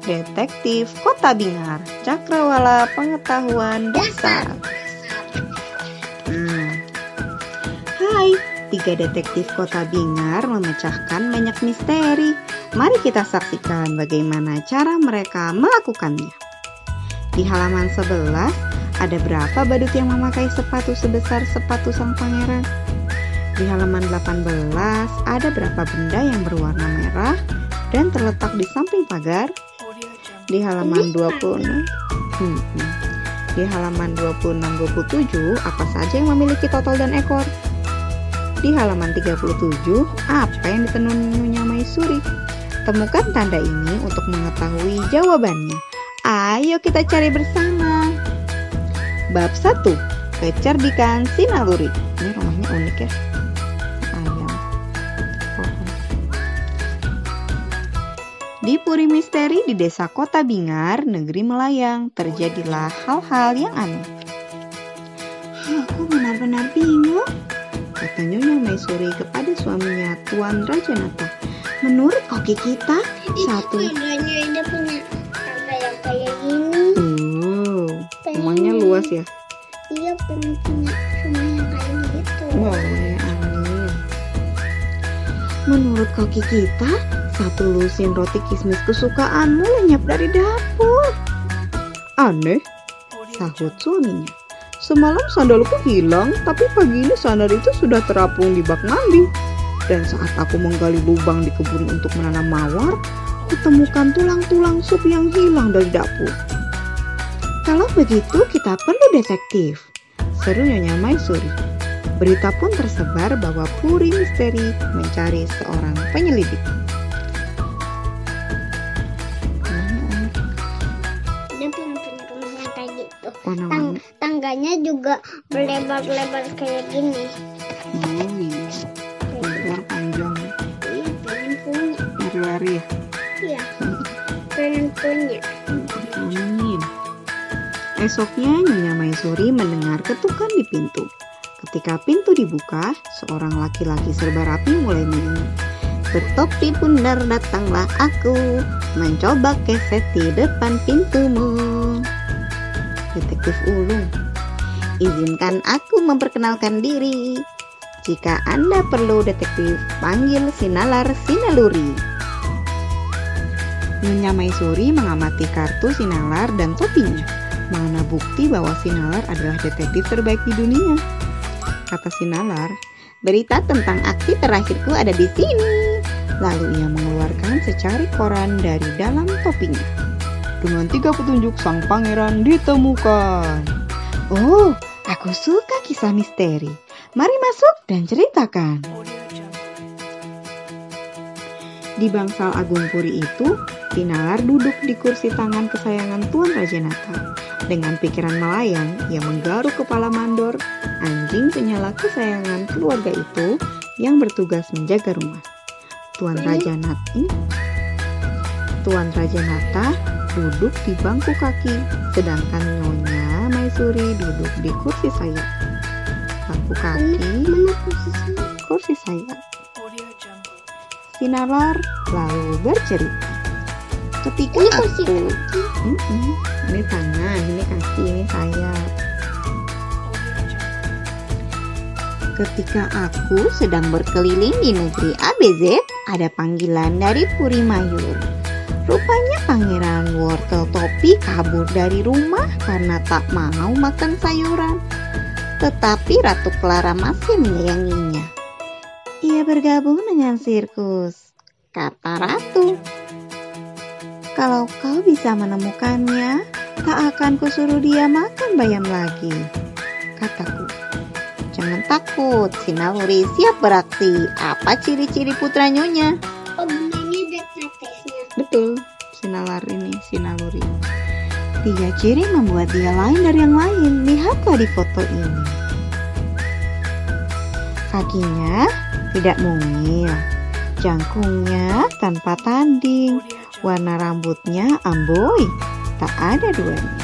Detektif Kota Bingar, Cakrawala Pengetahuan Dasar. Hmm. Hai, tiga detektif Kota Bingar memecahkan banyak misteri. Mari kita saksikan bagaimana cara mereka melakukannya. Di halaman 11, ada berapa badut yang memakai sepatu sebesar sepatu sang pangeran? Di halaman 18, ada berapa benda yang berwarna merah dan terletak di samping pagar? Di halaman 26, hmm, hmm. di halaman 26-27, apa saja yang memiliki total dan ekor? Di halaman 37, apa yang ditenun Nyonya Maisuri? Temukan tanda ini untuk mengetahui jawabannya. Ayo kita cari bersama. Bab 1. Kecerdikan Sinaluri. Ini rumahnya unik ya. Di Puri Misteri di desa Kota Bingar, negeri Melayang, terjadilah hal-hal yang aneh. Aku benar-benar bingung, kata Nyonya Maisuri kepada suaminya, Tuan Raja Nata. Menurut koki kita, satu... Ada punya tanda yang kayak gini. Wow, rumahnya luas ya? Iya punya rumah yang kayak gitu. Boleh, amin. Menurut koki kita, satu lusin roti kismis kesukaanmu lenyap dari dapur. Aneh, sahut suaminya. Semalam sandalku hilang, tapi pagi ini sandal itu sudah terapung di bak mandi. Dan saat aku menggali lubang di kebun untuk menanam mawar, kutemukan tulang-tulang sup yang hilang dari dapur. Kalau begitu, kita perlu detektif. Seru Nyonya Maisuri. Berita pun tersebar bahwa Puri Misteri mencari seorang penyelidik. Tangganya juga berlebar-lebar kayak gini. Oh iya. Lebar panjang. Iya pengen punya. Lari-lari ya. Iya pengen punya. Amin. Esoknya Nyonya Maisuri mendengar ketukan di pintu. Ketika pintu dibuka, seorang laki-laki serba rapi mulai menyanyi. Bertopi bundar datanglah aku mencoba keset di depan pintumu. Detektif Ulung, izinkan aku memperkenalkan diri. Jika Anda perlu detektif, panggil Sinalar Sinaluri. Nyonya Maisuri mengamati kartu Sinalar dan topinya. Mana bukti bahwa Sinalar adalah detektif terbaik di dunia? Kata Sinalar, berita tentang aksi terakhirku ada di sini. Lalu ia mengeluarkan secari koran dari dalam topinya. Dengan tiga petunjuk sang pangeran ditemukan. Oh, aku suka kisah misteri. Mari masuk dan ceritakan. Di bangsal Agung Puri itu, Tinalar duduk di kursi tangan kesayangan Tuan Raja Nata. Dengan pikiran melayang, ia menggaruk kepala mandor, anjing penyala kesayangan keluarga itu yang bertugas menjaga rumah. Tuan Raja Nata, Tuan Raja Nata duduk di bangku kaki, sedangkan Nyonya Maisuri duduk di kursi sayap. Bangku kaki, Mana posisi? kursi sayap. Sinalar lalu bercerita. Ketika Ini kursi aku, kaki. Ini tangan, ini kaki, ini sayap. Ketika aku sedang berkeliling di negeri ABZ, ada panggilan dari Puri Mayur. Rupanya Pangeran Wortel Topi kabur dari rumah karena tak mau makan sayuran. Tetapi Ratu Clara masih menyayanginya. Ia bergabung dengan sirkus, kata Ratu. Kalau kau bisa menemukannya, tak akan kusuruh dia makan bayam lagi, kataku. Jangan takut, Sinaluri siap beraksi. Apa ciri-ciri putra nyonya? Betul, Sinalar ini, Sinaluri. Tiga ciri membuat dia lain dari yang lain. Lihatlah di foto ini. Kakinya tidak mungil. Jangkungnya tanpa tanding. Warna rambutnya amboy. Tak ada duanya.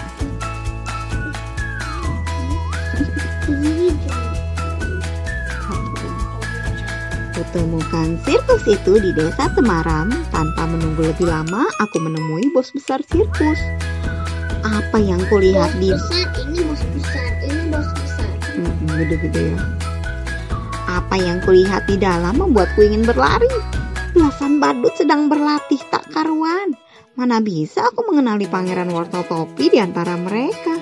Aku temukan sirkus itu di desa Temaram. Tanpa menunggu lebih lama, aku menemui bos besar sirkus. Apa yang kulihat Bos di besar, ini bos besar, ini bos besar. Mm-mm, gede-gede ya. Apa yang kulihat di dalam membuatku ingin berlari. Belasan badut sedang berlatih tak karuan. Mana bisa aku mengenali pangeran wortel topi di antara mereka.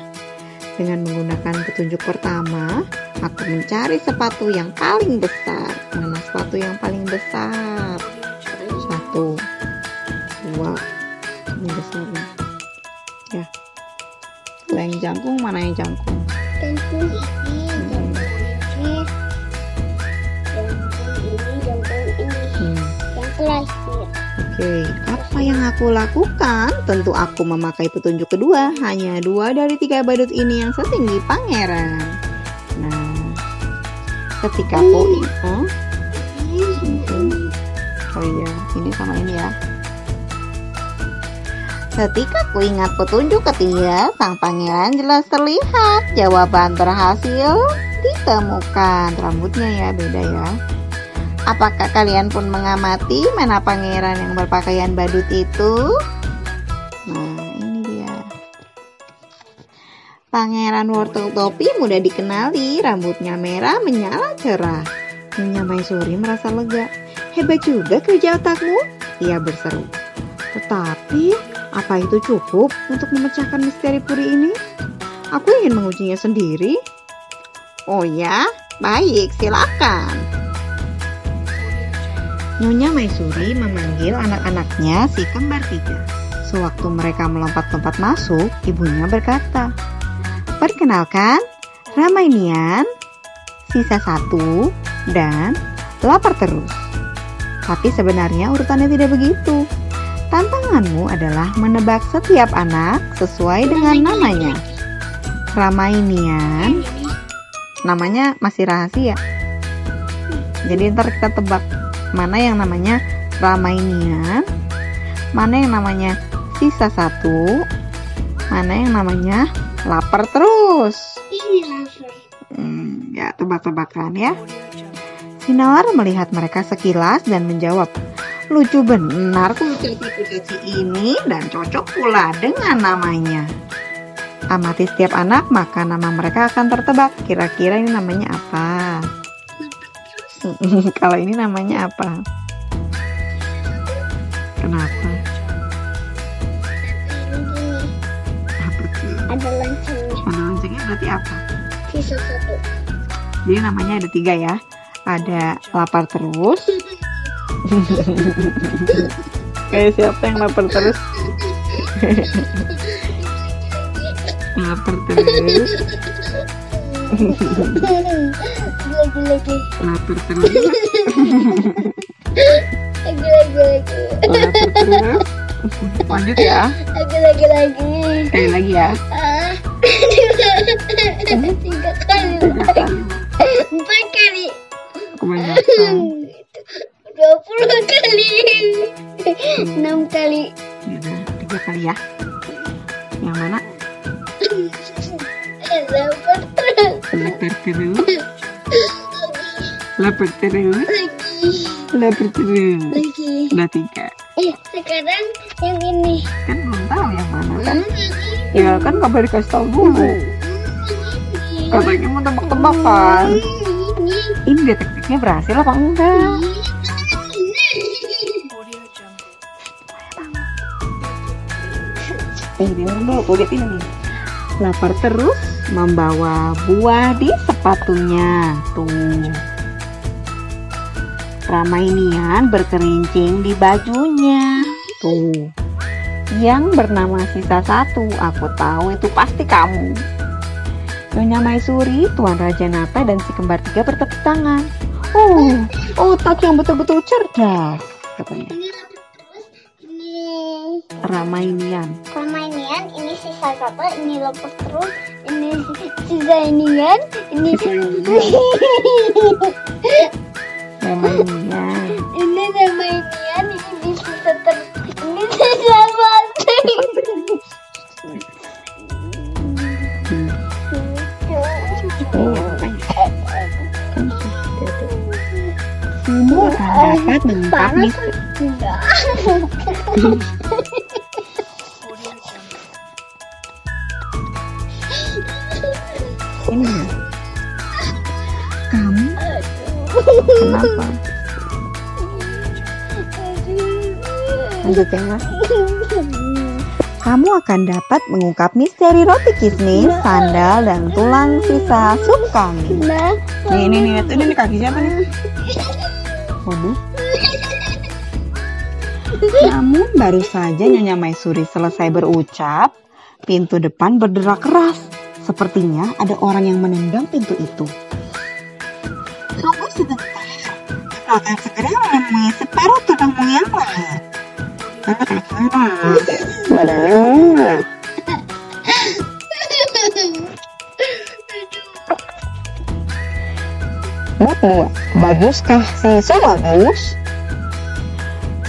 Dengan menggunakan petunjuk pertama, aku mencari sepatu yang paling besar. Sepatu yang paling besar? Satu, dua, ini besarnya. Ya. Kalau yang jangkung, mana yang jangkung? Jangkung ini, jangkung ini, jangkung ini, jangkung ini, Hmm. yang terakhir. Oke, apa yang aku lakukan? Tentu aku memakai petunjuk kedua. Hanya dua dari tiga badut ini yang setinggi pangeran. Nah, ketika aku oh, oh iya, ini sama ini ya. Ketika ku ingat petunjuk ketiga, sang pangeran jelas terlihat. Jawaban berhasil ditemukan. Rambutnya ya beda ya. Apakah kalian pun mengamati mana pangeran yang berpakaian badut itu? Nah, ini dia. Pangeran wortel topi mudah dikenali, rambutnya merah menyala cerah. Nyonya Maisuri merasa lega. Hebat juga kerja otakmu, ia berseru. Tetapi, apa itu cukup untuk memecahkan misteri puri ini? Aku ingin mengujinya sendiri. Oh ya, baik, silakan. Nyonya Maisuri memanggil anak-anaknya si kembar tiga. Sewaktu mereka melompat-lompat masuk, ibunya berkata, Perkenalkan, Ramainian, sisa satu, dan lapar terus. Tapi sebenarnya urutannya tidak begitu. Tantanganmu adalah menebak setiap anak sesuai dengan namanya. Ramainian, namanya masih rahasia. Jadi ntar kita tebak mana yang namanya Ramainian, mana yang namanya sisa satu, mana yang namanya lapar terus. Ini lapar. Hmm, ya tebak-tebakan ya. Sinawar melihat mereka sekilas dan menjawab, lucu benar kucing-kucing ini dan cocok pula dengan namanya. Amati setiap anak maka nama mereka akan tertebak. Kira-kira ini namanya apa? Kalau ini namanya apa? Kenapa? Apa tuh? ada loncengnya. Mana loncengnya berarti apa? Sisa satu. Jadi namanya ada tiga ya. Ada lapar terus. Kayak siapa yang lapar terus? lapar terus, Lagi-lagi. lapar terus, Lagi-lagi lagi. lapar terus. Lanjut ya. Lagi-lagi lagi. Sekali lagi ya. Tiga kali lagi. Empat kali. Kebanyakan. Dua puluh kali. Enam kali. Yaudah, tiga kali ya. Yang mana? Lapar terus. Lapar terus, lapar terus, Lagi. Udah tiga. Eh, sekarang yang ini. Kan belum tahu yang mana kan? Hmm, Ya kan boleh dikasih tahu dulu. ini. Katanya mau tebak-tebakan. Ini. Detektifnya berhasil apa enggak? Eh, dengar dulu, gue ini nih. Lapar terus membawa buah di sepatunya. Tuh. Ramainian berkerincing di bajunya. Tuh. Yang bernama sisa satu, aku tahu itu pasti kamu. Nyonya Maisuri, Tuan Raja Nata, dan si kembar tiga bertepuk tangan. Oh, otak yang betul-betul cerdas, katanya. Ini terus. Ini Ramainian. permainan. Ini sisa satu. Ini lapar terus. Ini sisa inian. Ini Ramainian. ini sama inian. Ini sisa terus. Ini sisa Iya, makanya. Kan sudah tuh. Semua mengungkap Panas misteri. enggak Ini ya. Kamu kenapa? Kamu akan dapat mengungkap misteri roti kismis, sandal, dan tulang sisa sup kami. nah Nih, ini nih, ini, ini kaki siapa nih? Waduh. Namun baru saja Nyonya Maisuri selesai berucap, pintu depan berderak keras. Sepertinya ada orang yang menendang pintu itu. Tunggu sebentar. Akan segera menemui separuh tubuhmu yang lahir. Badannya Bab 2. Baguskah si Isu bagus?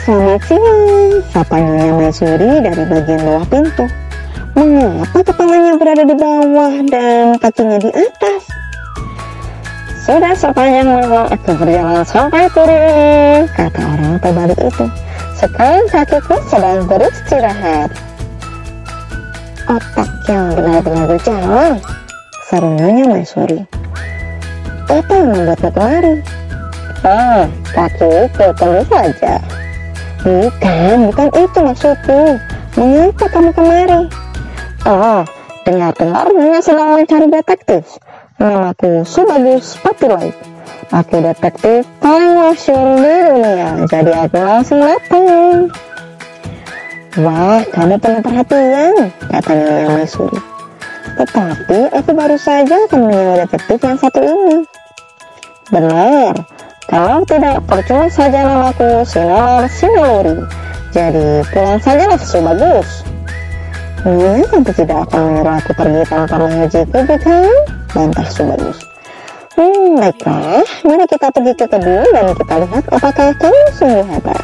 Selamat siang, sapa Nyonya Maisuri dari bagian bawah pintu. Mengapa kepalanya berada di bawah dan kakinya di atas? Sudah sepanjang malam aku berjalan sampai turun, kata orang terbalik itu. Sekarang kakiku sedang beristirahat. Otak yang benar-benar berjalan, seru Nyonya Maisuri. Apa yang membuatmu kemari? Ah, kaki itu tentu saja. Bukan, bukan itu maksudku. Mengapa kamu kemari? Oh, dengar-dengar Nyonya sedang mencari detektif. Namaku Subagus Patilai. Aku detektif paling masyur di dunia, jadi aku langsung datang. Wah, kamu penuh perhatian, kata Nyonya Maisuri. Tetapi aku baru saja menyewa detektif yang satu ini. Benar, kalau tidak percuma saja namaku Sinar Sinaluri. Jadi pulang sajalah sebagus. Nyonya tentu tidak akan menyuruh aku pergi tanpa mengujiku, bukan? Bantah Subagus. Hmm, baiklah. Mari kita pergi ke kebun dan kita lihat apakah kamu sungguh hebat.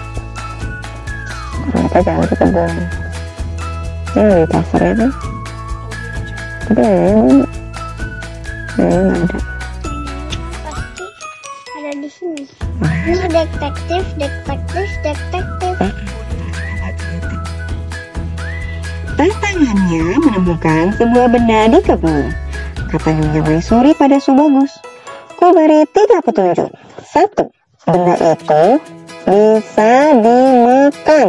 Ternyata jangan ke kebun. Ini di pasar itu. Tapi ini, ini nggak ada. pasti ada di sini ini detektif detektif detektif Tantangannya menemukan sebuah benda di kebun. Kata Nyonya Maisuri pada Subagus. Ku beri tiga petunjuk. Satu, benda itu bisa dimakan.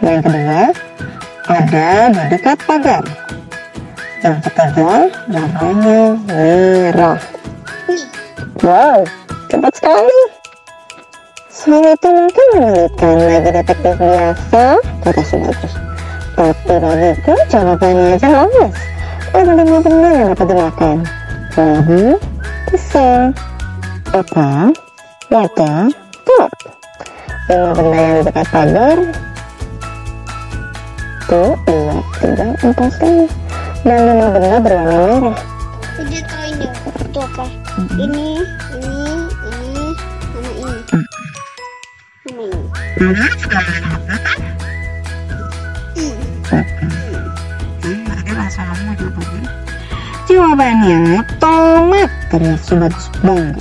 Yang kedua, ada di dekat pagar. Yang ketiga, warnanya merah. Wow, cepat sekali. Soal itu mungkin menyulitkan bagi detektif biasa, kata Subagus. Tapi bagiku jawabannya jelas. Ada lima benda yang dapat dimakan. Bambu, pisang, apa, wadah, telur. Lima benda yang dekat pagar. Tuh, dua, tiga, empat, lima. Dan lima benda berwarna merah. jadi tahu ini itu apa ini ini ini sama ini sama ini Kalian sudah melihat kan? Hmm. Ada rasa lama jawabannya. Jawabannya tomat teriak Subagus bangga.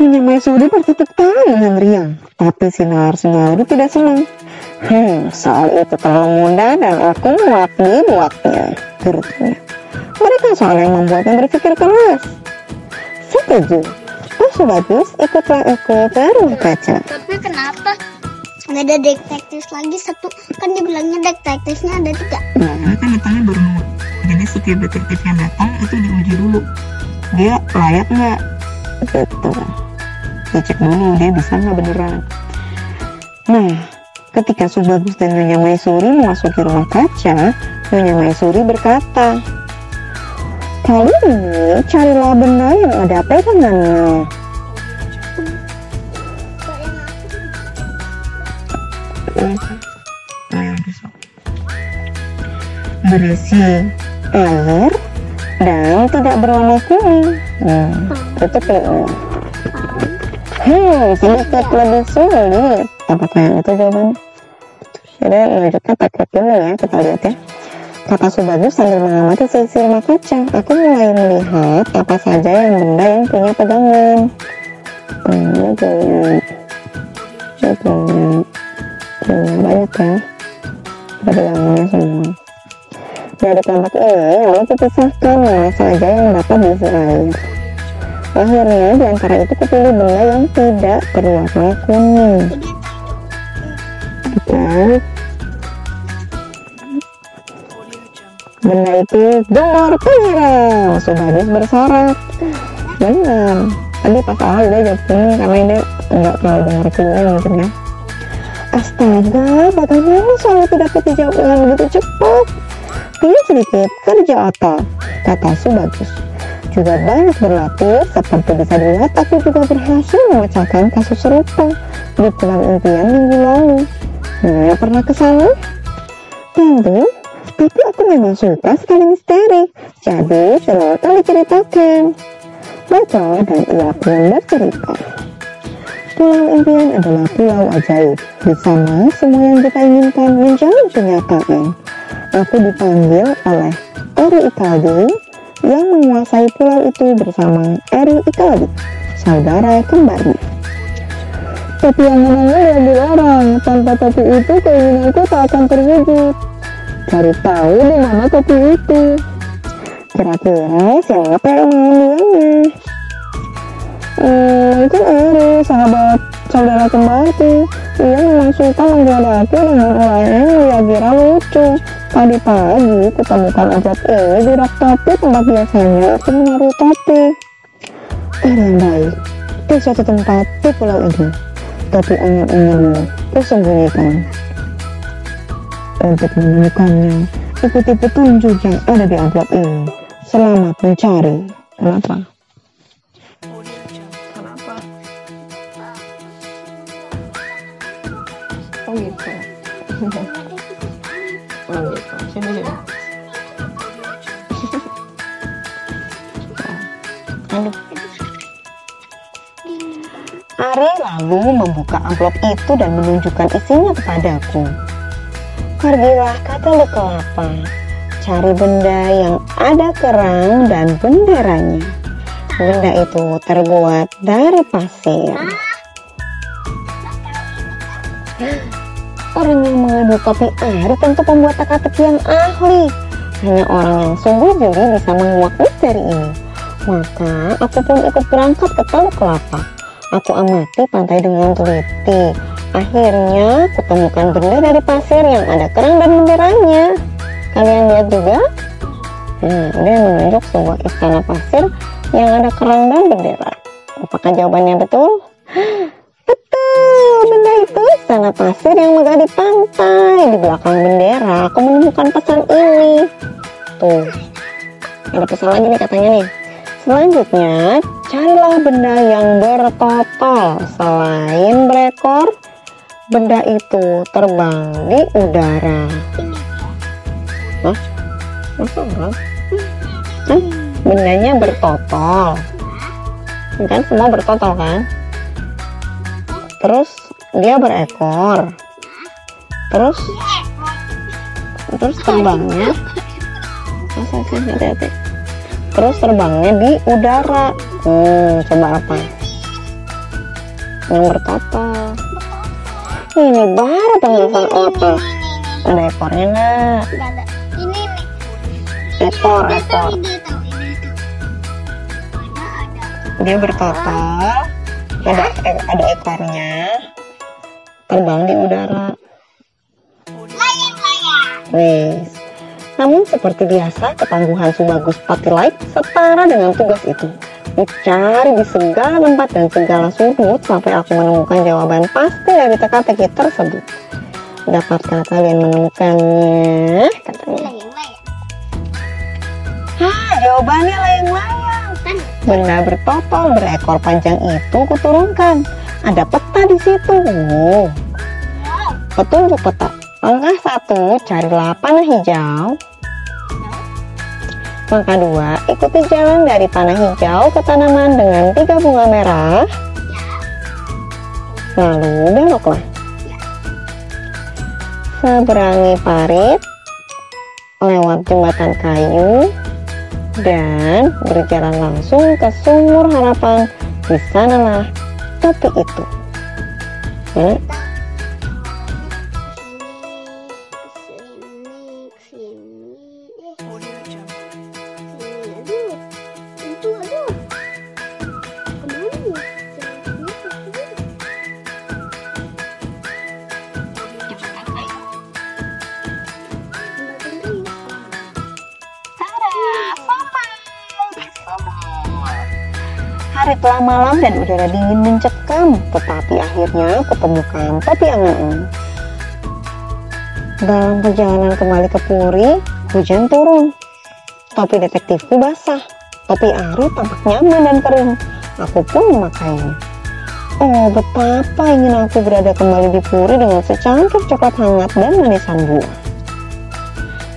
Nyonya Maisuri bertepuk tangan dengan riang, tapi Sinar Sinari tidak senang. Hmm, soal itu terlalu mudah dan aku mewakili buatnya, gerutnya. Mereka soal yang membuatnya berpikir keras. Setuju. Oh, Subagus, ikutlah aku rumah kaca. tapi kenapa nggak ada detektif lagi satu kan dibilangnya detektifnya ada tiga Nah, kan datangnya baru jadi setiap detektif yang datang itu diuji dulu. Dia layak nggak? Gitu. Dicek dulu dia bisa nggak beneran. Nah ketika Subagus dan Nyonya Maisuri memasuki rumah kaca Nyonya Maisuri berkata kali ini carilah benda yang ada pegangannya. Berisi air dan tidak berwarna kuning. Hmm, itu kayaknya. Hmm, sedikit lebih sulit. Apakah itu jawabannya? Jadi menunjukkan paket dulu ya, kita lihat ya. Kata Subagus sambil mengamati sisi rumah kaca. Aku mulai melihat apa saja yang benda yang punya pegangan. Punya, punya. Saya punya. Punya banyak ya. Bilangnya semua. Dari kelompok ini lalu dipisahkan mana saja yang dapat diisi air. Akhirnya di antara itu kepilih benda yang tidak berwarna kuning. Kita benda itu gemar penyerang Subadis bersorak benar tadi pas awal dia jawab kuning karena ini nggak terlalu dengar kuning mungkin ya astaga bagaimana soal tidak dijawab dengan begitu cepat dia sedikit kerja otak kata Subadis juga banyak berlatih seperti bisa dilihat aku juga berhasil memecahkan kasus serupa di pulau impian minggu lalu Naya pernah ke sana? Tentu, tapi aku memang suka sekali misteri, jadi silakan diceritakan. Baca dan ia pun bercerita. Pulau impian adalah pulau ajaib. Di sana semua yang kita inginkan menjadi kenyataan. Aku dipanggil oleh Eri Ikaldi yang menguasai pulau itu bersama Eri Ikaldi, saudara kembarnya. Tapi yang namanya yang dilarang, tanpa topi itu keinginanku tak akan terwujud cari tahu di mana topi itu. Kira-kira siapa yang mengambilnya? Hmm, mungkin Eri, sahabat saudara kembarku. Ia memang suka menggodaku dengan ulangnya yang dia kira lucu. Pagi-pagi kutemukan ajaib ini di rak topi tempat biasanya aku menaruh topi. Yang baik, di suatu tempat di pulau ini. Topi angan-anganmu kusembunyikan untuk menemukannya, ikuti petunjuk yang ada di amplop ini. Selamat mencari. Kenapa? Kenapa? Oh gitu. Aduh. Ari lalu membuka amplop itu dan menunjukkan isinya kepadaku. Pergilah ke Teluk Kelapa, cari benda yang ada kerang dan benderanya. Benda itu terbuat dari pasir. Orang yang mengadu kopi Ari tentu pembuat teka-teki yang ahli. Hanya orang yang sungguh jeli bisa menguak misteri ini. Maka aku pun ikut berangkat ke Teluk Kelapa. Aku amati pantai dengan teliti. Akhirnya kutemukan benda dari pasir yang ada kerang dan benderanya. Kalian lihat juga? Nah, dia menunjuk sebuah istana pasir yang ada kerang dan bendera. Apakah jawabannya betul? Betul, benda itu istana pasir yang megah di pantai. Di belakang bendera, aku menemukan pesan ini. Tuh, ada pesan lagi nih katanya nih. Selanjutnya, carilah benda yang bertotol. Selain berekor, benda itu terbang di udara. Hah? Masa enggak? Kan bendanya bertotol. Kan semua bertotol kan? Terus dia berekor. Terus terus terbangnya masa sih hati-hati terus terbangnya di udara. Hmm coba apa? Yang bertotol ini baru penjelasan otot ada ekornya ada. Ini nih. ekor ekor. dia bertotol ada ada ekornya. Terbang di udara. Layang-layang. Namun seperti biasa, ketangguhan Subagus Patilaik setara dengan tugas itu. Mencari di segala tempat dan segala sudut sampai aku menemukan jawaban pasti dari teka-teki tersebut. Dapatkah kalian menemukannya? Katanya. Hah, jawabannya layang-layang. Benda bertopol berekor panjang itu kuturunkan. Ada peta di situ. Wow. Petunjuk peta. Langkah satu, carilah panah hijau. Langkah dua, ikuti jalan dari panah hijau ke tanaman dengan tiga bunga merah. Lalu beloklah. Seberangi parit, lewat jembatan kayu, dan berjalan langsung ke sumur harapan. Di sanalah topi itu? Hmm? Malam dan udara dingin mencekam, tetapi akhirnya kutemukan topi angan-angan. Dalam perjalanan kembali ke Puri, hujan turun. Topi detektifku basah. Topi Ari tampak nyaman dan kering. Aku pun memakainya. Oh, betapa ingin aku berada kembali di Puri dengan secangkir coklat hangat dan manisan buah.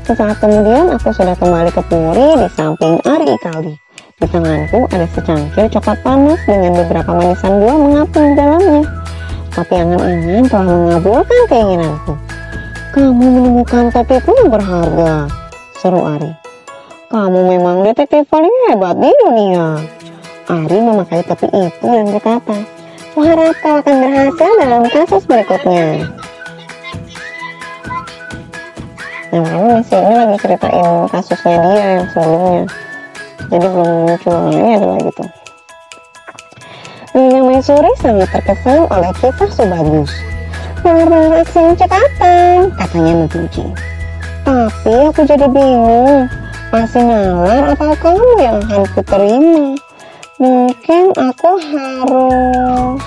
Sesaat kemudian aku sudah kembali ke Puri di samping Ari Ikaldi. Di tanganku ada secangkir coklat panas dengan beberapa manisan buah mengapung di dalamnya. Tapi angan-angan telah mengabulkan keinginanku. Kamu menemukan topiku yang berharga, seru Ari. Kamu memang detektif paling hebat di dunia. Ari memakai topi itu dan berkata, Kuharap kau akan berhasil dalam kasus berikutnya. Nah, kamu masih ini lagi ceritain kasusnya dia yang sebelumnya. Jadi belum muncul lagi adalah gitu. Nyonya Maisuri sangat terkesan oleh kisah Subagus. Banget aksi yang cekatan, katanya memuji. Tapi aku jadi bingung, masih nalar atau kamu yang akan kuterima? Mungkin aku harus...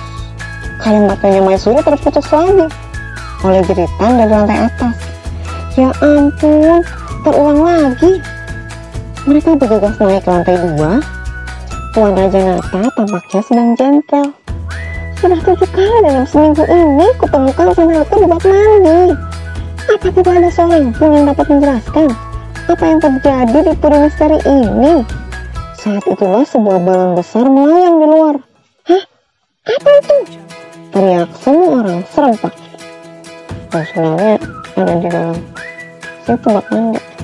Kalimat Nyonya Maisuri terputus lagi oleh jeritan dari lantai atas. Ya ampun, terulang lagi. Mereka bergegas naik ke lantai dua. Tuan Raja Nata tampaknya sedang jengkel. Sudah tujuh kali dalam seminggu ini kutemukan sandalku di bak mandi. Apa tidak ada seorang pun yang dapat menjelaskan apa yang terjadi di puri misteri ini? Saat itulah sebuah balon besar melayang di luar. Hah? Apa itu? Teriak semua orang serempak. Oh, sebenarnya ada di dalam situ bak mandi.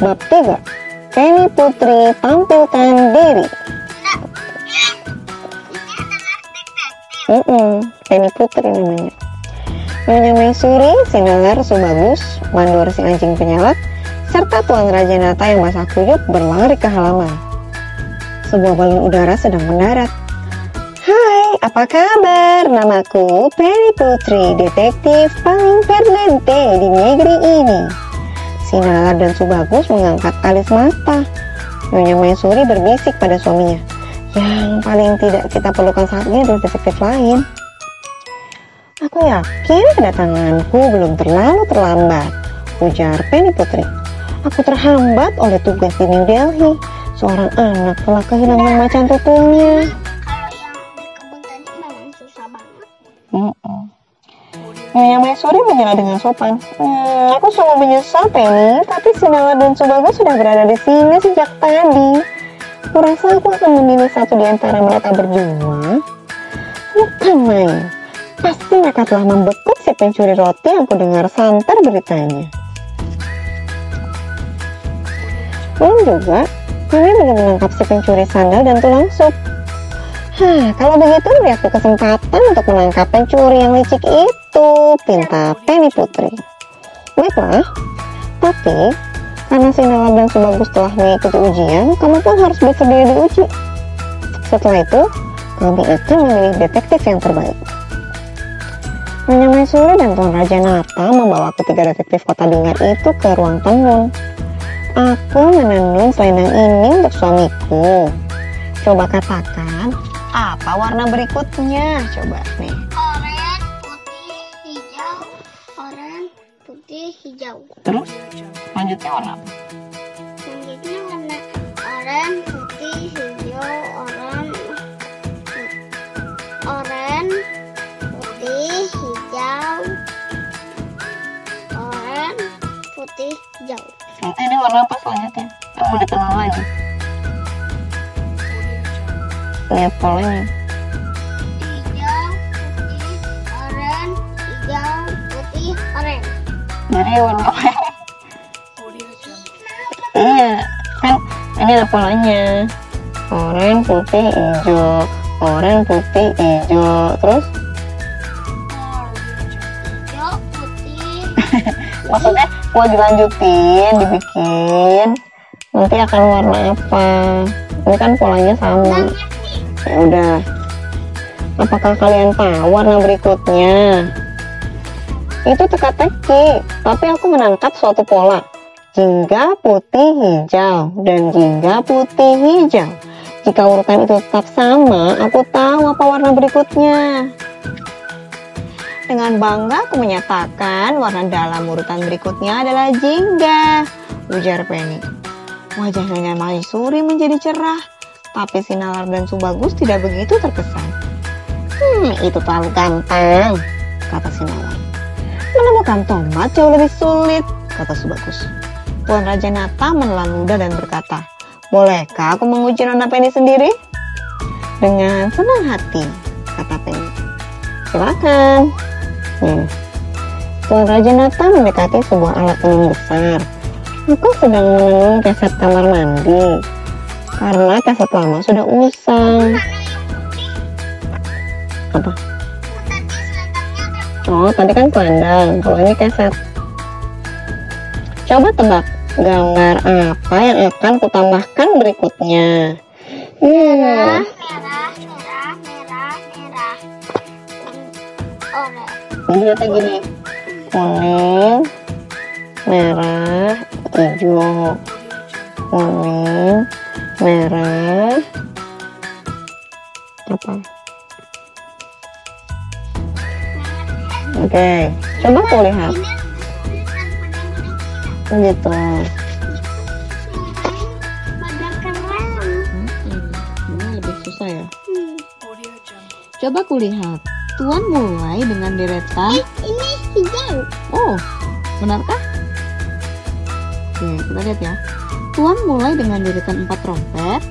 Bab 3 Penny Putri tampilkan diri Mm Penny Putri namanya Nyonya Maisuri, Sinalar Subagus, Mandor si anjing penyalak, serta Tuan Raja Nata yang basah kuyup berlari ke halaman. Sebuah balon udara sedang mendarat. Hai, apa kabar? Namaku Penny Putri, detektif paling perlente di negeri ini. Sinalar dan Subagus mengangkat alis mata. Nyonya Maisuri berbisik pada suaminya. Yang paling tidak kita perlukan saat ini adalah detektif lain. Aku yakin kedatanganku belum terlalu terlambat, ujar Penny Putri. Aku terhambat oleh tugas di New Delhi. Seorang anak telah kehilangan macan tutunya. Nyonya Maisuri menyela dengan sopan. Hmm, aku sungguh menyesal, Penny, tapi Sinala dan Subagus sudah berada di sini sejak tadi. Kurasa aku akan memilih satu di antara mereka berdua. Bukan. Pasti mereka telah membekuk si pencuri roti yang kudengar santer beritanya. Belum juga, kami belum menangkap si pencuri sandal dan tulang sup. Hah, kalau begitu beri aku kesempatan untuk menangkap pencuri yang licik itu, pinta Penny Putri. Baiklah, tapi karena Sinala dan Subagus telah mengikuti ujian, kamu pun harus bersedia diuji. Setelah itu, kami akan memilih detektif yang terbaik. Nyonya Maisuri dan Tuan Raja Nata membawa ketiga detektif kota Bingar itu ke ruang tenun. Aku menenun selendang ini untuk suamiku. Coba katakan, apa warna berikutnya? Coba nih. Hijau. Terus, lanjutnya warna apa? Selanjutnya warna oranye, putih, hijau, oranye, oranye, putih, hijau, oranye, putih, hijau. Nanti ini warna apa selanjutnya? Yang mau ditenun lagi. Lihat Apa? iya, kan ini ada polanya. Oranye, putih, hijau. oranye putih hijau. Terus? Maksudnya mau dilanjutin dibikin. Nanti akan warna apa? Ini kan polanya sama. Ya udah. Apakah kalian tahu warna berikutnya itu teka-teki tapi aku menangkap suatu pola jingga putih hijau dan jingga putih hijau jika urutan itu tetap sama aku tahu apa warna berikutnya dengan bangga aku menyatakan warna dalam urutan berikutnya adalah jingga, ujar Penny. Wajah Nyonya Maisuri menjadi cerah, tapi si Nalar dan Subagus tidak begitu terkesan. Hmm, itu terlalu gampang, kata si Nalar. Menemukan tomat jauh lebih sulit, kata Subagus. Tuan Raja Nata menelan ludah dan berkata, Bolehkah aku menguji Nona Penny sendiri? Dengan senang hati, kata Penny. Silakan. Hmm. Tuan Raja Nata mendekati sebuah alat tenun besar. Aku sedang menenun keset kamar mandi. Karena keset lama sudah usang. Apa? Oh, tadi kan pandang. Kalau ini keset. Coba tebak gambar apa yang akan kutambahkan berikutnya. merah Hmm, merah merah merah merah oranye dilihatnya gini. Kuning, merah, hijau. Kuning, merah, apa? Oke, coba tuh lihat. Gitu. pada keren Ini lebih susah ya. Coba kulihat. Tuan mulai dengan deretan. eh ini hijau Oh, benarkah? Oke, kita lihat ya. Tuan mulai dengan deretan 4 trompet.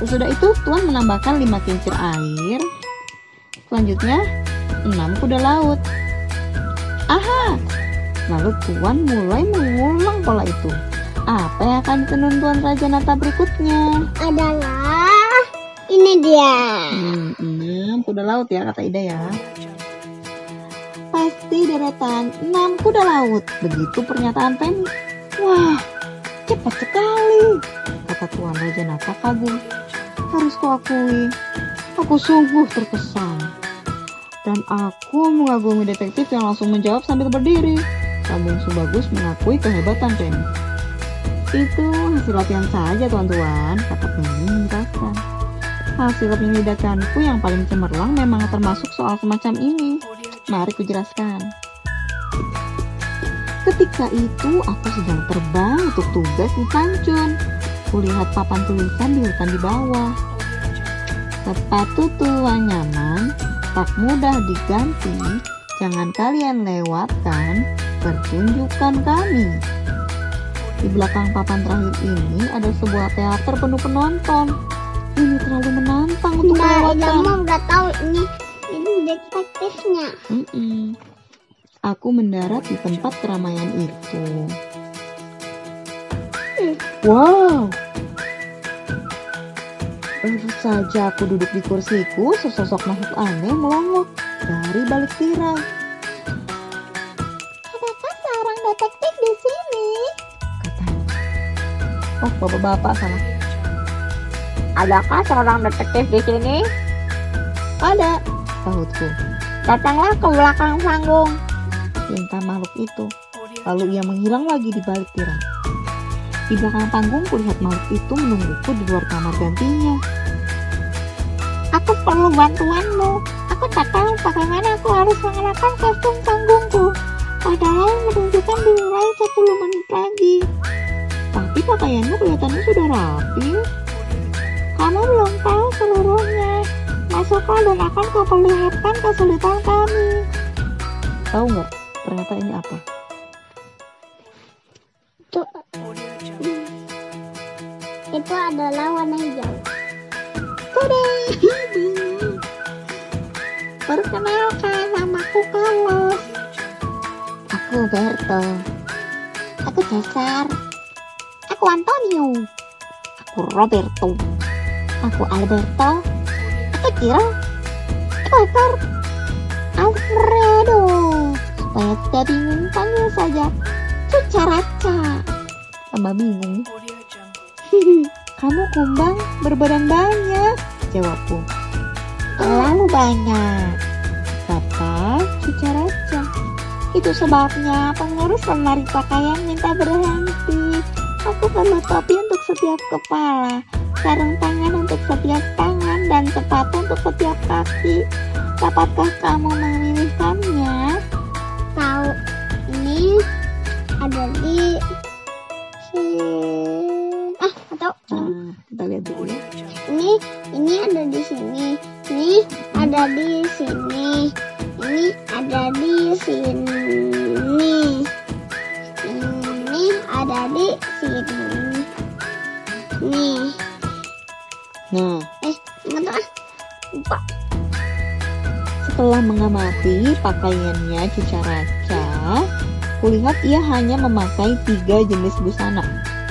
Sesudah itu Tuan menambahkan 5 kincir air. Selanjutnya 6 kuda laut. Aha! Lalu Tuan mulai mengulang pola itu. Apa yang akan ditenun Tuan Raja Nata berikutnya? adalah ini dia Hmm, enam kuda laut ya kata Ida ya. Pasti deretan enam kuda laut. Begitu pernyataan Penny. Wah, cepat sekali, kata Tuan Raja Nata kagum. Harus kuakui, aku sungguh terkesan. Dan aku mengagumi detektif yang langsung menjawab sambil berdiri. Sambung Subagus mengakui kehebatan Penny. Itu hasil latihan saja tuan-tuan, kata Penny menjelaskan. Hasil penyelidikanku yang paling cemerlang memang termasuk soal semacam ini. Mari kujelaskan. Ketika itu aku sedang terbang untuk tugas di Pancun. Kulihat papan tulisan di hutan di bawah. Sepatu tua nyaman, tak mudah diganti. Jangan kalian lewatkan pertunjukan kami. Di belakang papan terakhir ini ada sebuah teater penuh penonton. Ini terlalu menantang untuk Mbak melewatkan. Idama udah tahu ini ini detektifnya Mm-mm. Aku mendarat di tempat keramaian itu. Hmm. Wow. Baru saja aku duduk di kursiku, sesosok makhluk aneh melongok dari balik tirai. adakah seorang detektif di sini Katanya. Oh, bapak-bapak salah. adakah seorang detektif di sini Ada, sahutku. datanglah ke belakang panggung Pinta makhluk itu. Lalu ia menghilang lagi di balik tirai. Di belakang panggung kulihat makhluk itu menungguku di luar kamar gantinya. aku perlu bantuanmu aku tak tahu bagaimana aku harus mengenakan kostum panggungku padahal menunjukkan dimulai 10 menit lagi Tapi pakaianmu kelihatannya sudah rapi. kamu belum tahu seluruhnya masuklah dan akan kuperlihatkan kesulitan kami Tahu nggak? Ternyata ini apa? itu itu adalah warna hijau Tada! Perkenalkan, namaku Carlos. Aku Berto. Aku Cesar. Aku Antonio. Aku Roberto. Aku Alberto. kecil, kotor, Alfredo. Supaya tidak bingung, panggil saja Cuca Raca. Tambah bingung. Kamu kumbang berbadan banyak, jawabku. Terlalu banyak. Kata Cuca Raca. Itu sebabnya pengurus lemari pakaian minta berhenti. Aku perlu topi untuk setiap kepala, sarung tangan untuk setiap tangan, dan sepatu untuk setiap kaki. Dapatkah kamu memilihkannya? Tahu, ini ada di kita lihat dulu ya. ini ini ada di sini ini ada di sini ini ada di sini ini ada di sini nih Nah, eh tahu ah lupa setelah mengamati pakaiannya Cuca Raca, kulihat ia hanya memakai tiga jenis busana.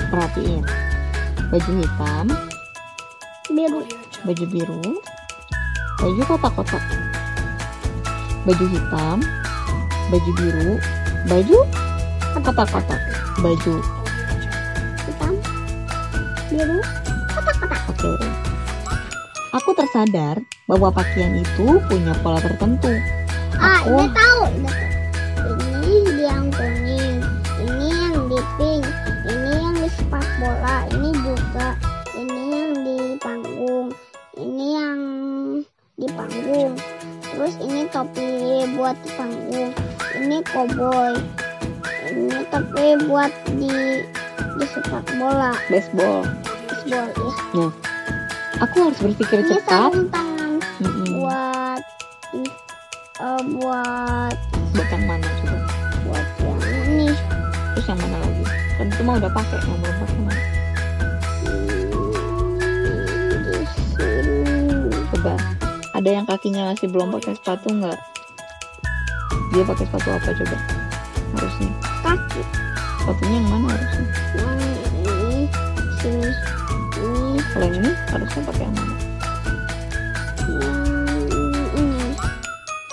Perhatiin. Baju hitam, biru baju biru, baju kotak-kotak. Baju hitam, baju biru, baju kotak-kotak. Baju. hitam biru Oke. Aku tersadar bahwa pakaian itu punya pola tertentu. ah Aku tahu ini yang kuning ini yang di pink buat panggung ini koboi ini topi buat di di sepak bola baseball. baseball ya Aku harus berpikir ini cepat. sarung tangan Mm-mm. buat ih, eh, buat Bukan mana coba. buat yang ini Terus yang mana lagi? Kan itu mah udah pakai, yang belum pakai mana? Hmm, Coba. Ada yang kakinya masih belum pakai sepatu nggak? Dia pakai sepatu apa coba? Harusnya. kaki Sepatunya yang mana harusnya? yang ini sini ini Kalau yang ini harusnya pakai yang mana? ini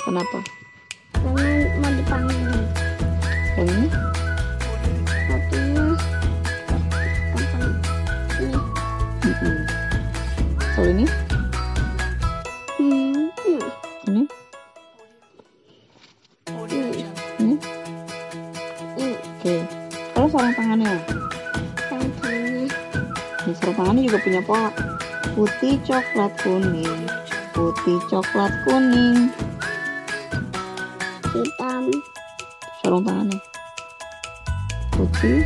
Kenapa? Pola. Putih, coklat, kuning. Putih, coklat, kuning. hitam Sarung tangannya. Putih,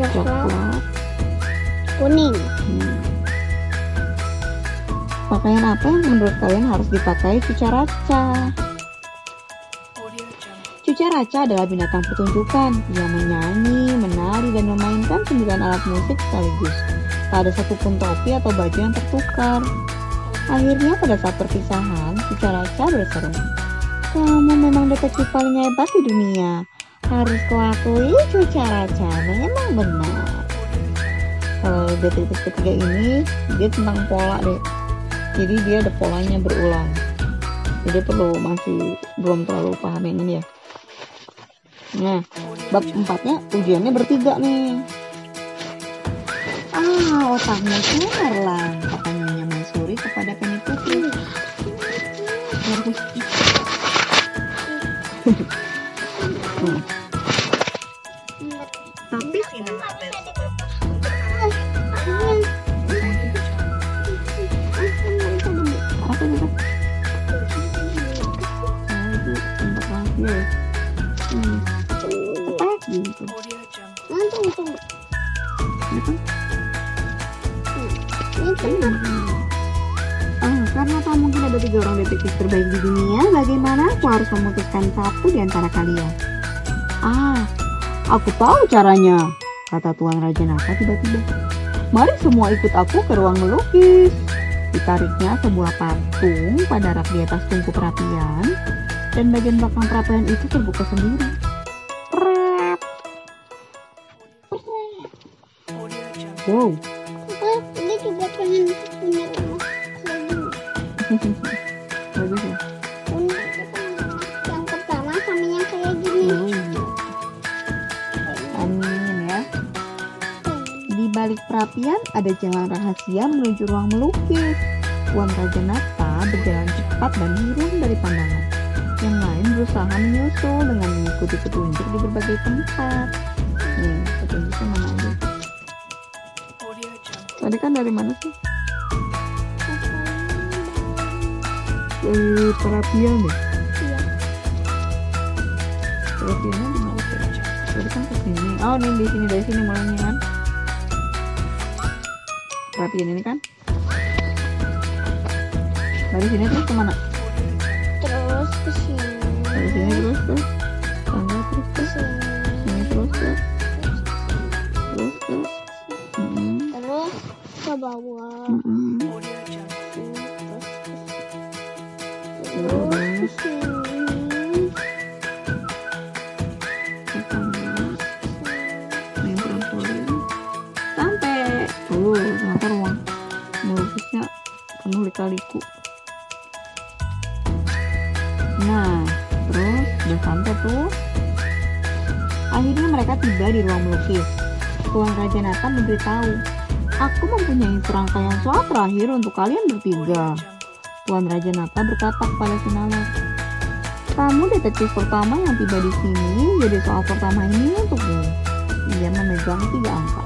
coklat coklat, kuning Hmm. Pakaian apa yang menurut kalian harus dipakai Cuca Raca? Adalah binatang pertunjukan yang menyanyi, menari, dan memainkan sembilan alat musik sekaligus. Tak ada satupun topi atau baju yang tertukar. Akhirnya pada saat perpisahan, Cuca Raca berseru, Kamu memang detektif paling hebat di dunia. Harus kuakui Cuca Raca memang benar. Kalau detektif ketiga ini, dia tentang pola deh. Jadi dia ada polanya berulang. Jadi perlu masih belum terlalu paham yang ini ya. Nah, bab empatnya ujiannya bertiga nih. Ah, otakmu cemerlang, orang detektif terbaik di dunia, bagaimana aku harus memutuskan satu di antara kalian? Ah, aku tahu caranya, kata Tuan Raja Naka tiba-tiba. Mari semua ikut aku ke ruang melukis. Ditariknya sebuah patung pada rak di atas tungku perapian, dan bagian belakang perapian itu terbuka sendiri. Wow, balik perapian ada jalan rahasia menuju ruang melukis. Tuan Raja Nata berjalan cepat dan hilang dari pandangan. Yang lain berusaha menyusul dengan mengikuti petunjuk di berbagai tempat. Nih, petunjuknya mana aja? Tadi kan dari mana sih? Dari perapian deh. Iya. Perapiannya di mana? Tadi kan ke sini. Oh, nih di sini dari sini mulainya kan? Perapian ini kan? Dari sini terus ke mana? Terus ke sini. Dari sini terus ke tangga terus Ke sini. sini terus ke terus ke Terus ke bawah. Memberitahu, Aku mempunyai serangkaian soal terakhir untuk kalian bertiga. Tuan Raja Nata berkata kepada Sinala, Kamu detektif pertama yang tiba di sini, jadi soal pertama ini untukmu. Ia memegang tiga angka.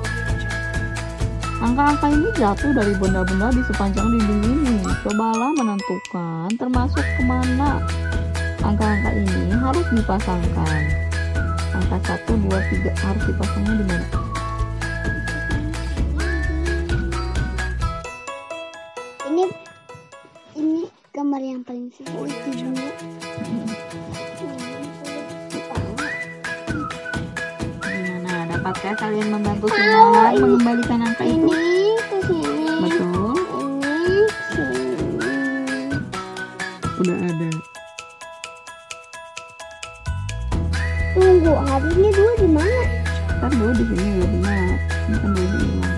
Angka-angka ini jatuh dari benda-benda di sepanjang dinding ini. Cobalah menentukan termasuk ke mana angka-angka ini harus dipasangkan. Angka 1, 2, 3 harus dipasangnya di mana? Gambar yang paling sulit di dunia. Hmm, Gimana? Dapatkah kalian membantu Sinala ini- mengembalikan angka itu? Ini ke sini. Betul, Ini sini. udah ada. Tunggu, hari ini dua di mana? Kan dulu di sini udah benar. Ini kan dulu hilang.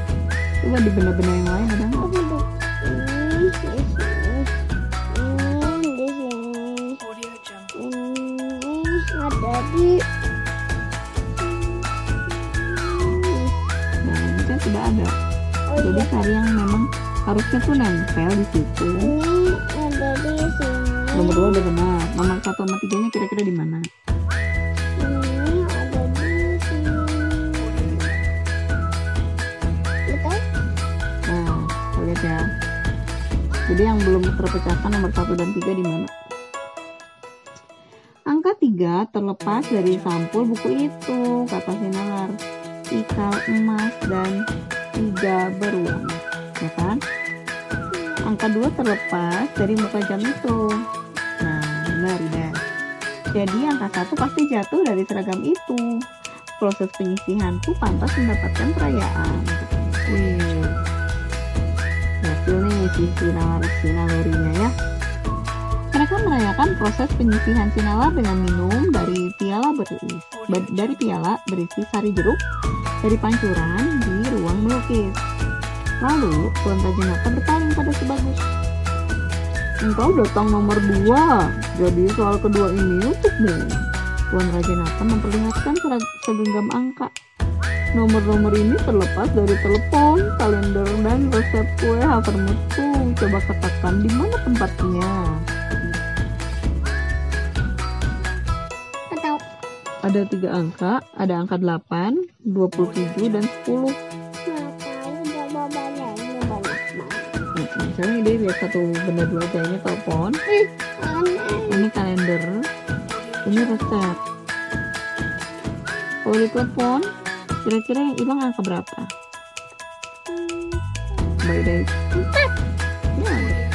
Coba di benda-benda yang lain ada harusnya tuh nempel di situ. ini ada di sini. Nomor dua udah benar. Nomor satu sama tiganya kira-kira di mana? Ini ada di sini. Betul? Nah, kita lihat ya. Jadi yang belum terpecahkan nomor satu dan tiga di mana? Angka tiga terlepas dari sampul buku itu, kata Sinalar. Ikal emas dan tiga beruang? Angka dua terlepas dari muka jam itu. Nah, benar deh. Jadi angka satu pasti jatuh dari seragam itu. Proses penyisihanku pantas mendapatkan perayaan. Wih, berhasil nih si sinalar sinalurinya ya. Mereka merayakan proses penyisihan sinalar dengan minum dari piala berisi dari piala berisi sari jeruk dari pancuran di ruang melukis. Lalu Tuan Raja Nata berpaling pada Sebagus. Engkau datang nomor dua, jadi soal kedua ini untukmu. Tuan Raja Nata memperlihatkan segenggam angka. Nomor-nomor ini terlepas dari telepon, kalender, dan resep kue havermutku. Coba katakan di mana tempatnya. Ada tiga angka, ada angka 8, 27, dan 10. misalnya dia lihat satu benda dua aja ini telepon ini kalender ini resep kalau di telepon kira-kira yang hilang angka berapa baik deh empat ya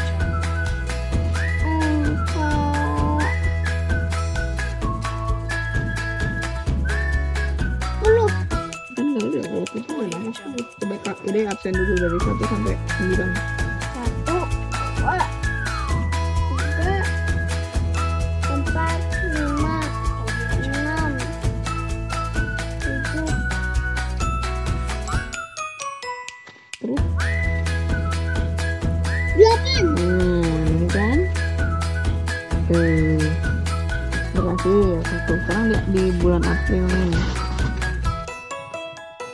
Coba udah absen dulu dari 1 sampai 9 sekarang di, di bulan April nih.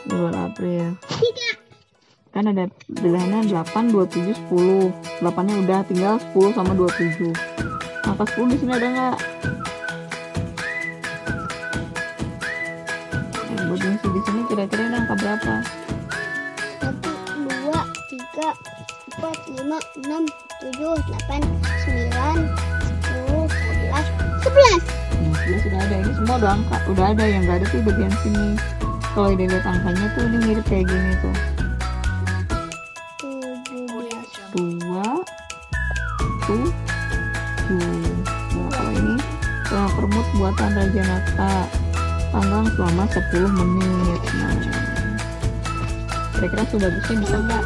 Di bulan April. Tidak kan ada pilihannya 8, 27, 10 8 nya udah tinggal 10 sama 27 angka 10 di sini ada nggak? Nah, buat diisi di sini kira-kira ini angka berapa? 1, 2, 3, 4, 5, 6, 7, 8, 9, 10, 11, 11 juga sudah ada ini semua udah angka udah ada yang nggak ada sih bagian sini. Kalau dilihat lihat angkanya tuh ini mirip kayak gini tuh. Dua tujuh nah kalau ini kalau permut buatan Raja Nata panggang selama 10 menit. Nah kira-kira sudah bisa bisa nggak?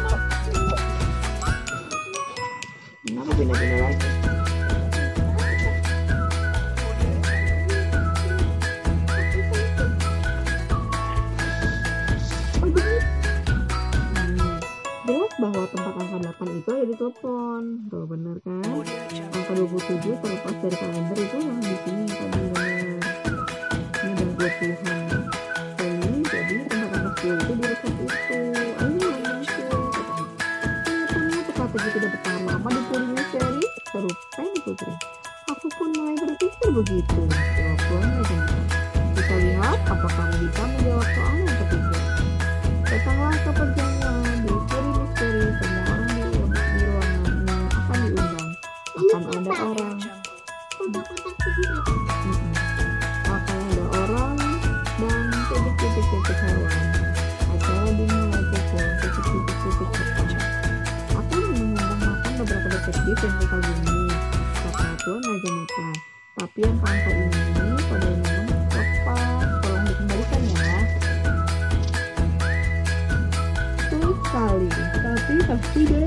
Sekali tapi pasti deh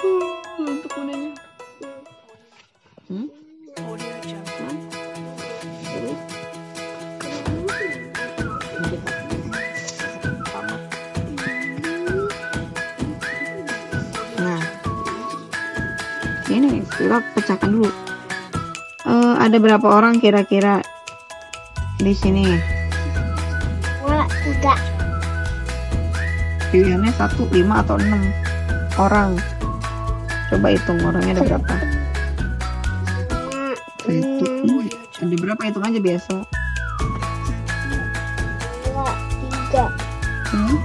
Uh, untuk hmm? Tamat. Nah, ini kita pecahkan dulu. Eh, ada berapa orang kira-kira di sini? dua tiga Pilihannya satu, lima atau enam orang. Coba hitung orangnya ada berapa? Satu. Ada berapa hitung aja biasa? dua tiga Hmm?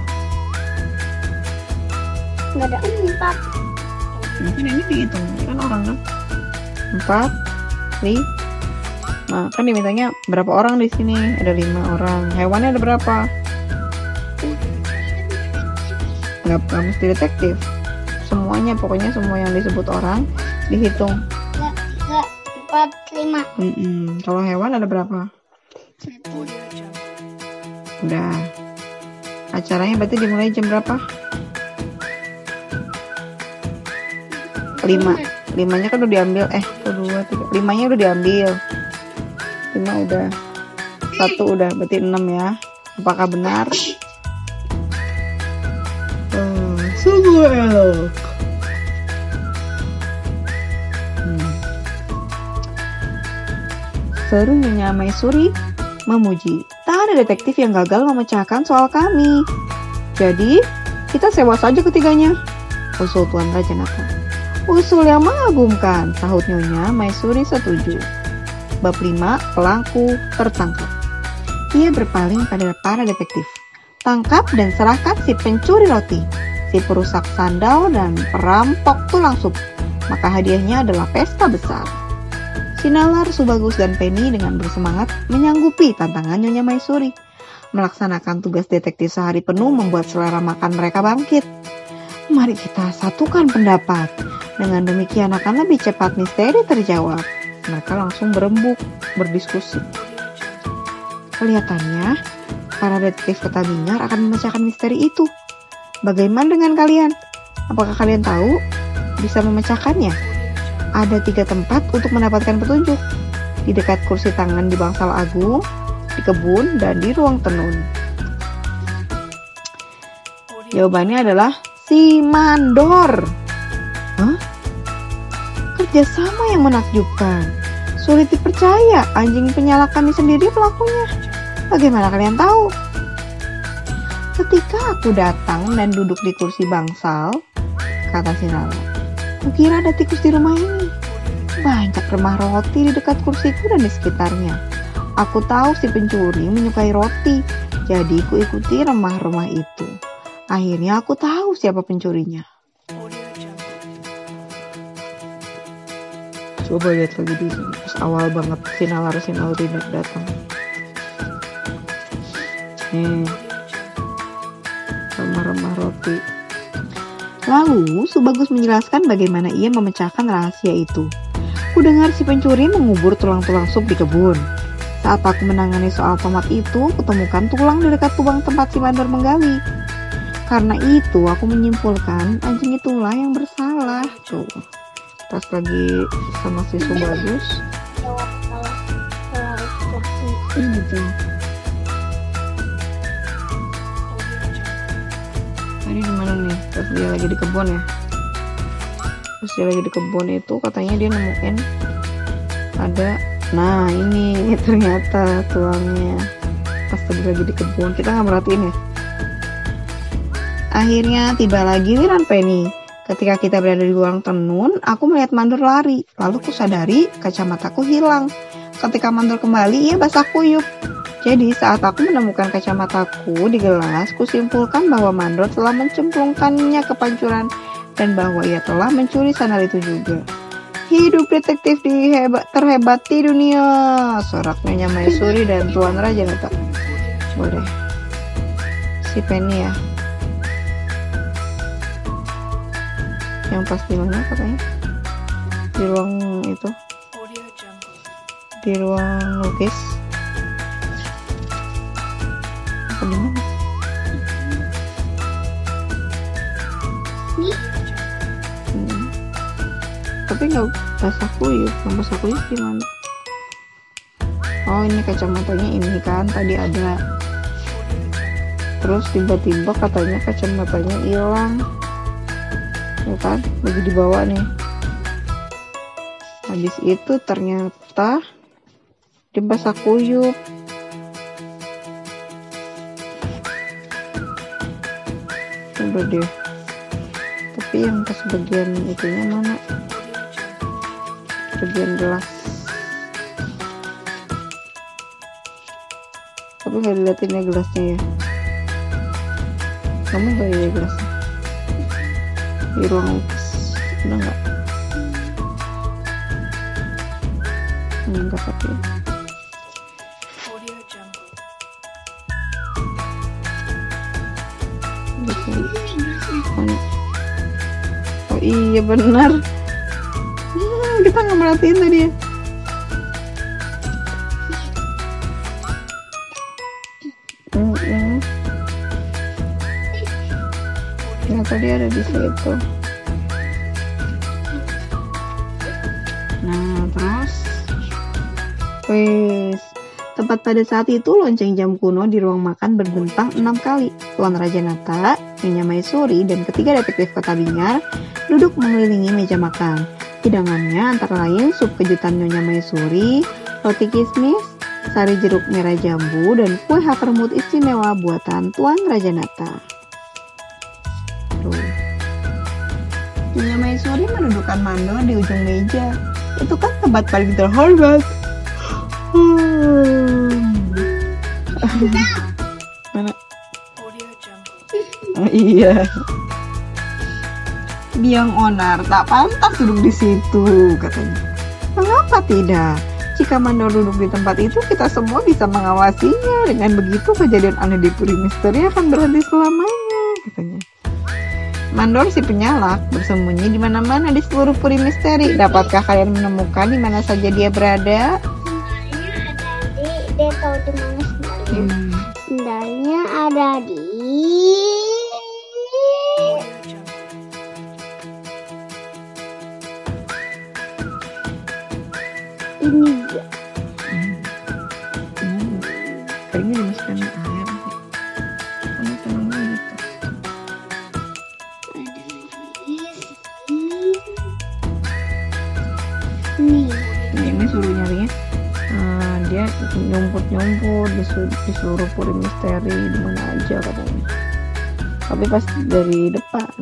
nggak ada empat Mungkin ini dihitung, kan orang kan? Empat, lima. Kan dimintanya berapa orang di sini? Ada lima orang. Hewannya ada berapa? Nggak, nggak mesti detektif. Semuanya, pokoknya semua yang disebut orang dihitung. tiga empat lima. Kalau hewan ada berapa? satu Udah. Acaranya berarti dimulai jam berapa? Lima. Limanya kan udah diambil. Eh, satu, dua, tiga. Limanya udah diambil. Lima udah. Satu udah. Berarti enam ya. Apakah benar? Elok. Hmm. Seru Nyonya Maisuri memuji. Tak ada detektif yang gagal memecahkan soal kami. Jadi, kita sewa saja ketiganya. Usul Tuan Raja Nata. Usul yang mengagumkan, sahut Nyonya Maisuri setuju. Bab 5, pelaku tertangkap. Ia berpaling pada para detektif. Tangkap dan serahkan si pencuri roti, si perusak sandal dan perampok tulang sup. Maka hadiahnya adalah pesta besar. Sinalar, Subagus, dan Penny dengan bersemangat menyanggupi tantangan Nyonya Maisuri. Melaksanakan tugas detektif sehari penuh membuat selera makan mereka bangkit. Mari kita satukan pendapat. Dengan demikian akan lebih cepat misteri terjawab. Mereka langsung berembuk, berdiskusi. Kelihatannya, para detektif kota Bingar akan memecahkan misteri itu. Bagaimana dengan kalian? Apakah kalian tahu bisa memecahkannya? Ada tiga tempat untuk mendapatkan petunjuk. Di dekat kursi tangan di Bangsal Agung, di kebun, dan di ruang tenun. Jawabannya adalah si mandor. Hah? Kerjasama yang menakjubkan. Sulit dipercaya, anjing penyala kami sendiri pelakunya. Bagaimana kalian tahu? Ketika aku datang dan duduk di kursi bangsal, kata Sinala, kukira ada tikus di rumah ini. Banyak remah roti di dekat kursiku dan di sekitarnya. Aku tahu si pencuri menyukai roti, jadi ku ikuti remah-remah itu. Akhirnya aku tahu siapa pencurinya. Coba lihat lagi di sini. Pas awal banget Sinar Sinal Rinet datang. Nih. Remah-remah roti. Lalu, Subagus menjelaskan bagaimana ia memecahkan rahasia itu. Kudengar si pencuri mengubur tulang-tulang sup di kebun. Saat aku menangani soal tomat itu, kutemukan tulang di dekat lubang tempat si mandor menggali. Karena itu, aku menyimpulkan anjing itulah yang bersalah. Tuh pas lagi sama si Subagus ini tuh tadi di mana nih pas dia lagi di kebun ya pas dia lagi di kebun itu katanya dia nemuin ada nah ini, ternyata tuangnya pas tadi lagi di kebun kita nggak merhatiin ya akhirnya tiba lagi Wiran Penny Ketika kita berada di ruang tenun, aku melihat mandor lari. Lalu ku sadari kacamataku hilang. Ketika mandor kembali, ia basah kuyup. Jadi saat aku menemukan kacamataku di gelas, kusimpulkan bahwa mandor telah mencemplungkannya ke pancuran dan bahwa ia telah mencuri sandal itu juga. Hidup detektif di hebat, terhebat di dunia. Soraknya Maisuri dan Tuan Raja Nata. Boleh. Si Penny ya. yang pas di mana katanya di ruang itu di ruang lukis apa di mana hmm. tapi nggak basah kuyup nggak basah kuyup gimana? Oh ini kacamatanya ini kan tadi ada. Terus tiba-tiba katanya kacamatanya hilang. Ya kan lagi dibawa nih. Habis itu ternyata dia basah kuyup udah deh tapi yang pas bagian itunya mana? Bagian gelas. Tapi nggak dilihatin ya gelasnya ya. Kamu gak ya gelasnya? Di ruang udah nggak? Enggak tapi oh iya benar. Hmm, kita nggak merhatiin tadi ya ya tadi ada di situ. Nah terus? Wes Tepat pada saat itu lonceng jam kuno di ruang makan berbentang enam kali. Tuan Raja Nata, Nyonya Maisuri, dan ketiga detektif kota Bingar duduk mengelilingi meja makan. Hidangannya antara lain sup kejutan Nyonya Maisuri, roti kismis, sari jeruk merah jambu, dan kue havermut istimewa buatan Tuan Raja Nata. Tuh. Nyonya Maisuri mendudukan Mando di ujung meja. Itu kan tempat paling terhormat. Hmm. Mana? Oh iya. Biang onar tak pantas duduk di situ, katanya. Mengapa tidak? Jika Mandor duduk di tempat itu, kita semua bisa mengawasinya. Dengan begitu, kejadian aneh di Puri Misteri akan berhenti selamanya, katanya. Mandor si penyalak bersembunyi di mana-mana di seluruh Puri Misteri. Dapatkah kalian menemukan di mana saja dia berada? dia tahu di mana sendalnya Hmm. sendalnya ada di disuruh, puri misteri di mana aja katanya. Tapi pas dari depan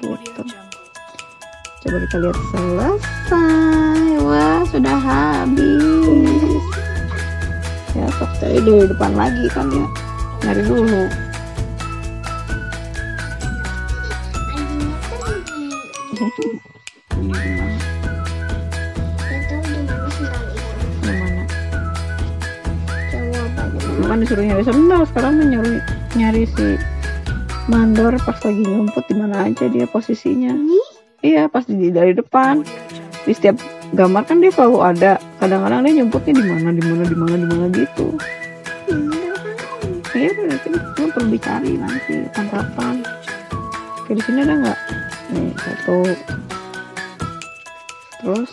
gitu. coba kita lihat selesai. Wah sudah habis. Ya sok cari dari depan lagi kan ya. Nyari dulu disuruh nyari sendal sekarang mah nyari si mandor pas lagi nyumput di mana aja dia posisinya. Iya pas di dari depan. Di setiap gambar kan dia selalu ada. Kadang-kadang dia nyumputnya di mana di mana di mana di mana gitu. Iya berarti lu perlu dicari nanti tangkapan. Oke di sini ada nggak? Nih satu. Terus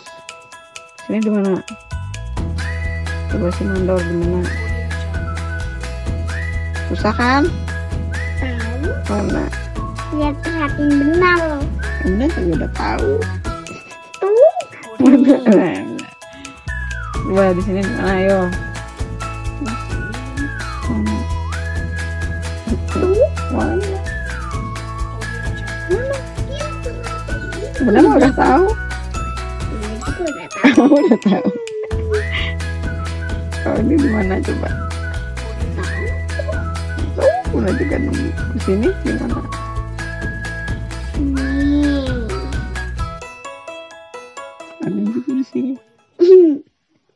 sini di mana? Coba si mandor di mana susah kan tahu karena lihat perhatiin benar loh Bunda juga udah tahu tuh coba di sini mana ayo mana tuh mana iya udah tahu udah tahu udah tahu kalau ini di mana coba nunggu di sini di mana nih ada juga di sini.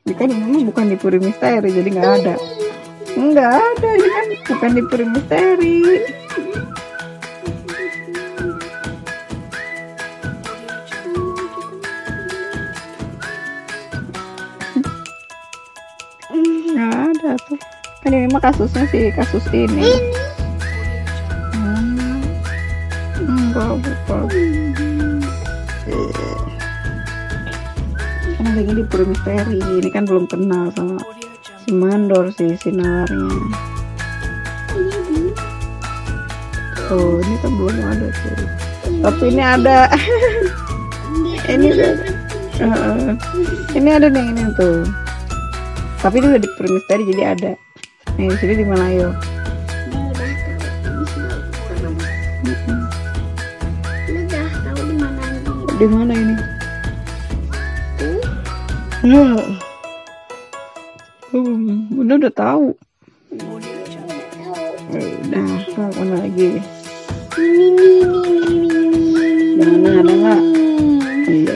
Ini kan ini bukan di Puri Misteri jadi nggak ada. Nggak ada ini kan bukan di Puri Misteri. Nggak ada tuh. Kan ini mah kasusnya sih kasus ini. Hmm. Kan lagi di Puri Misteri ini kan belum kenal sama si Mandor sih si nalarnya oh ini kan belum ada tuh tapi ini ada. Ini udah Heeh. ini ada nih ini tuh. Tapi ini udah di Puri Misteri jadi ada. Nih di sini di mana yo Lu udah tahu di mana ini ya Hmm, Bunda udah tahu. Udah, mau mana lagi? Di mana ada nggak? Iya.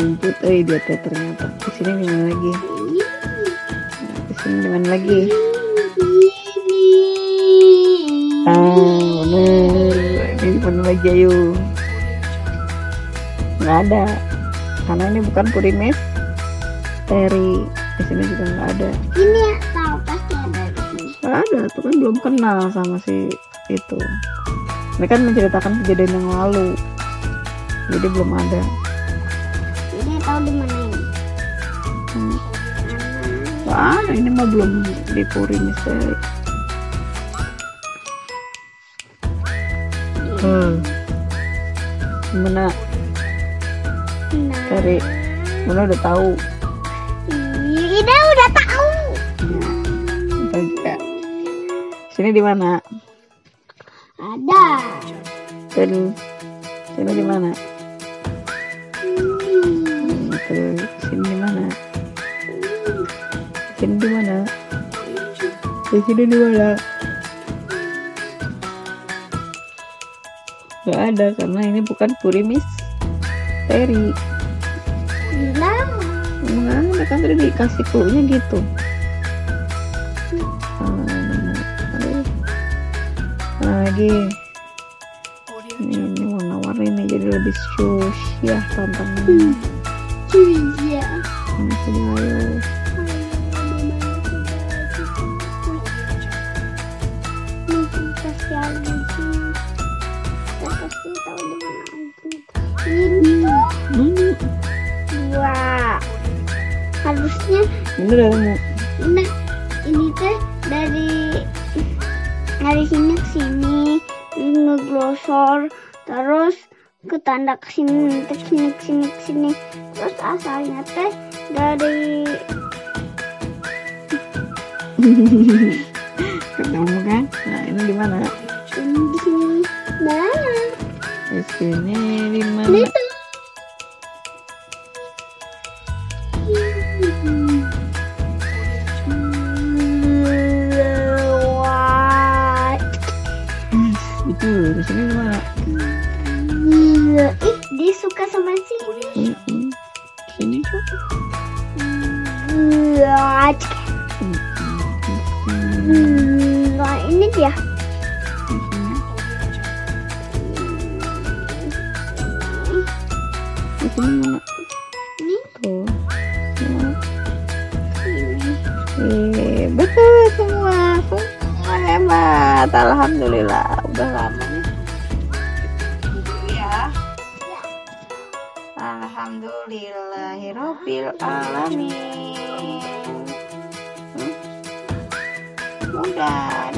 Input, eh dia teh ternyata. Di sini mana lagi? Nah, Di sini mana lagi? Ah, bener. Ini mana lagi ayo? Nggak ada. Karena ini bukan Purimes. Teri. Di sini juga nggak ada. Ini ya tahu pasti ada di sini. Nggak ada, tuh kan belum kenal sama si itu. Ini kan menceritakan kejadian yang lalu. Jadi belum ada. Ini tahu di mana ini? Hmm. Nggak ada, ini mah belum dipuri misteri. Hmm. Gimana Nah. cari? Mana udah tahu? Sini di mana? Ada. Dan sini di mana? Hmm. Terus sini di mana? Sini di mana? Di sini di mana? Gak ada karena ini bukan puri misteri. Bilang. Nggak ada kan tadi dikasih clue-nya gitu. Lagi? Ini, ini warna-warni nih jadi lebih sus ya tampangnya. Iya. Ini sini ayo. Ini Mana? dua. Harusnya Ini udah mau. Nah, ini teh dari dari sini ke sini ngeglosor terus ke tanda ke sini ke sini ke sini ke sini terus asalnya teh dari Ketemu kan? Nah, ini di mana? Di mana? Di sini di mana? Itu di sini di mana? Ih, dia suka sama sini. Sini tuh. Nah, ini dia. Sini mana? Semua hebat. Alhamdulillah. Udah lama nih. Ya. Alhamdulillahirabbil alamin. Hmm? Udah,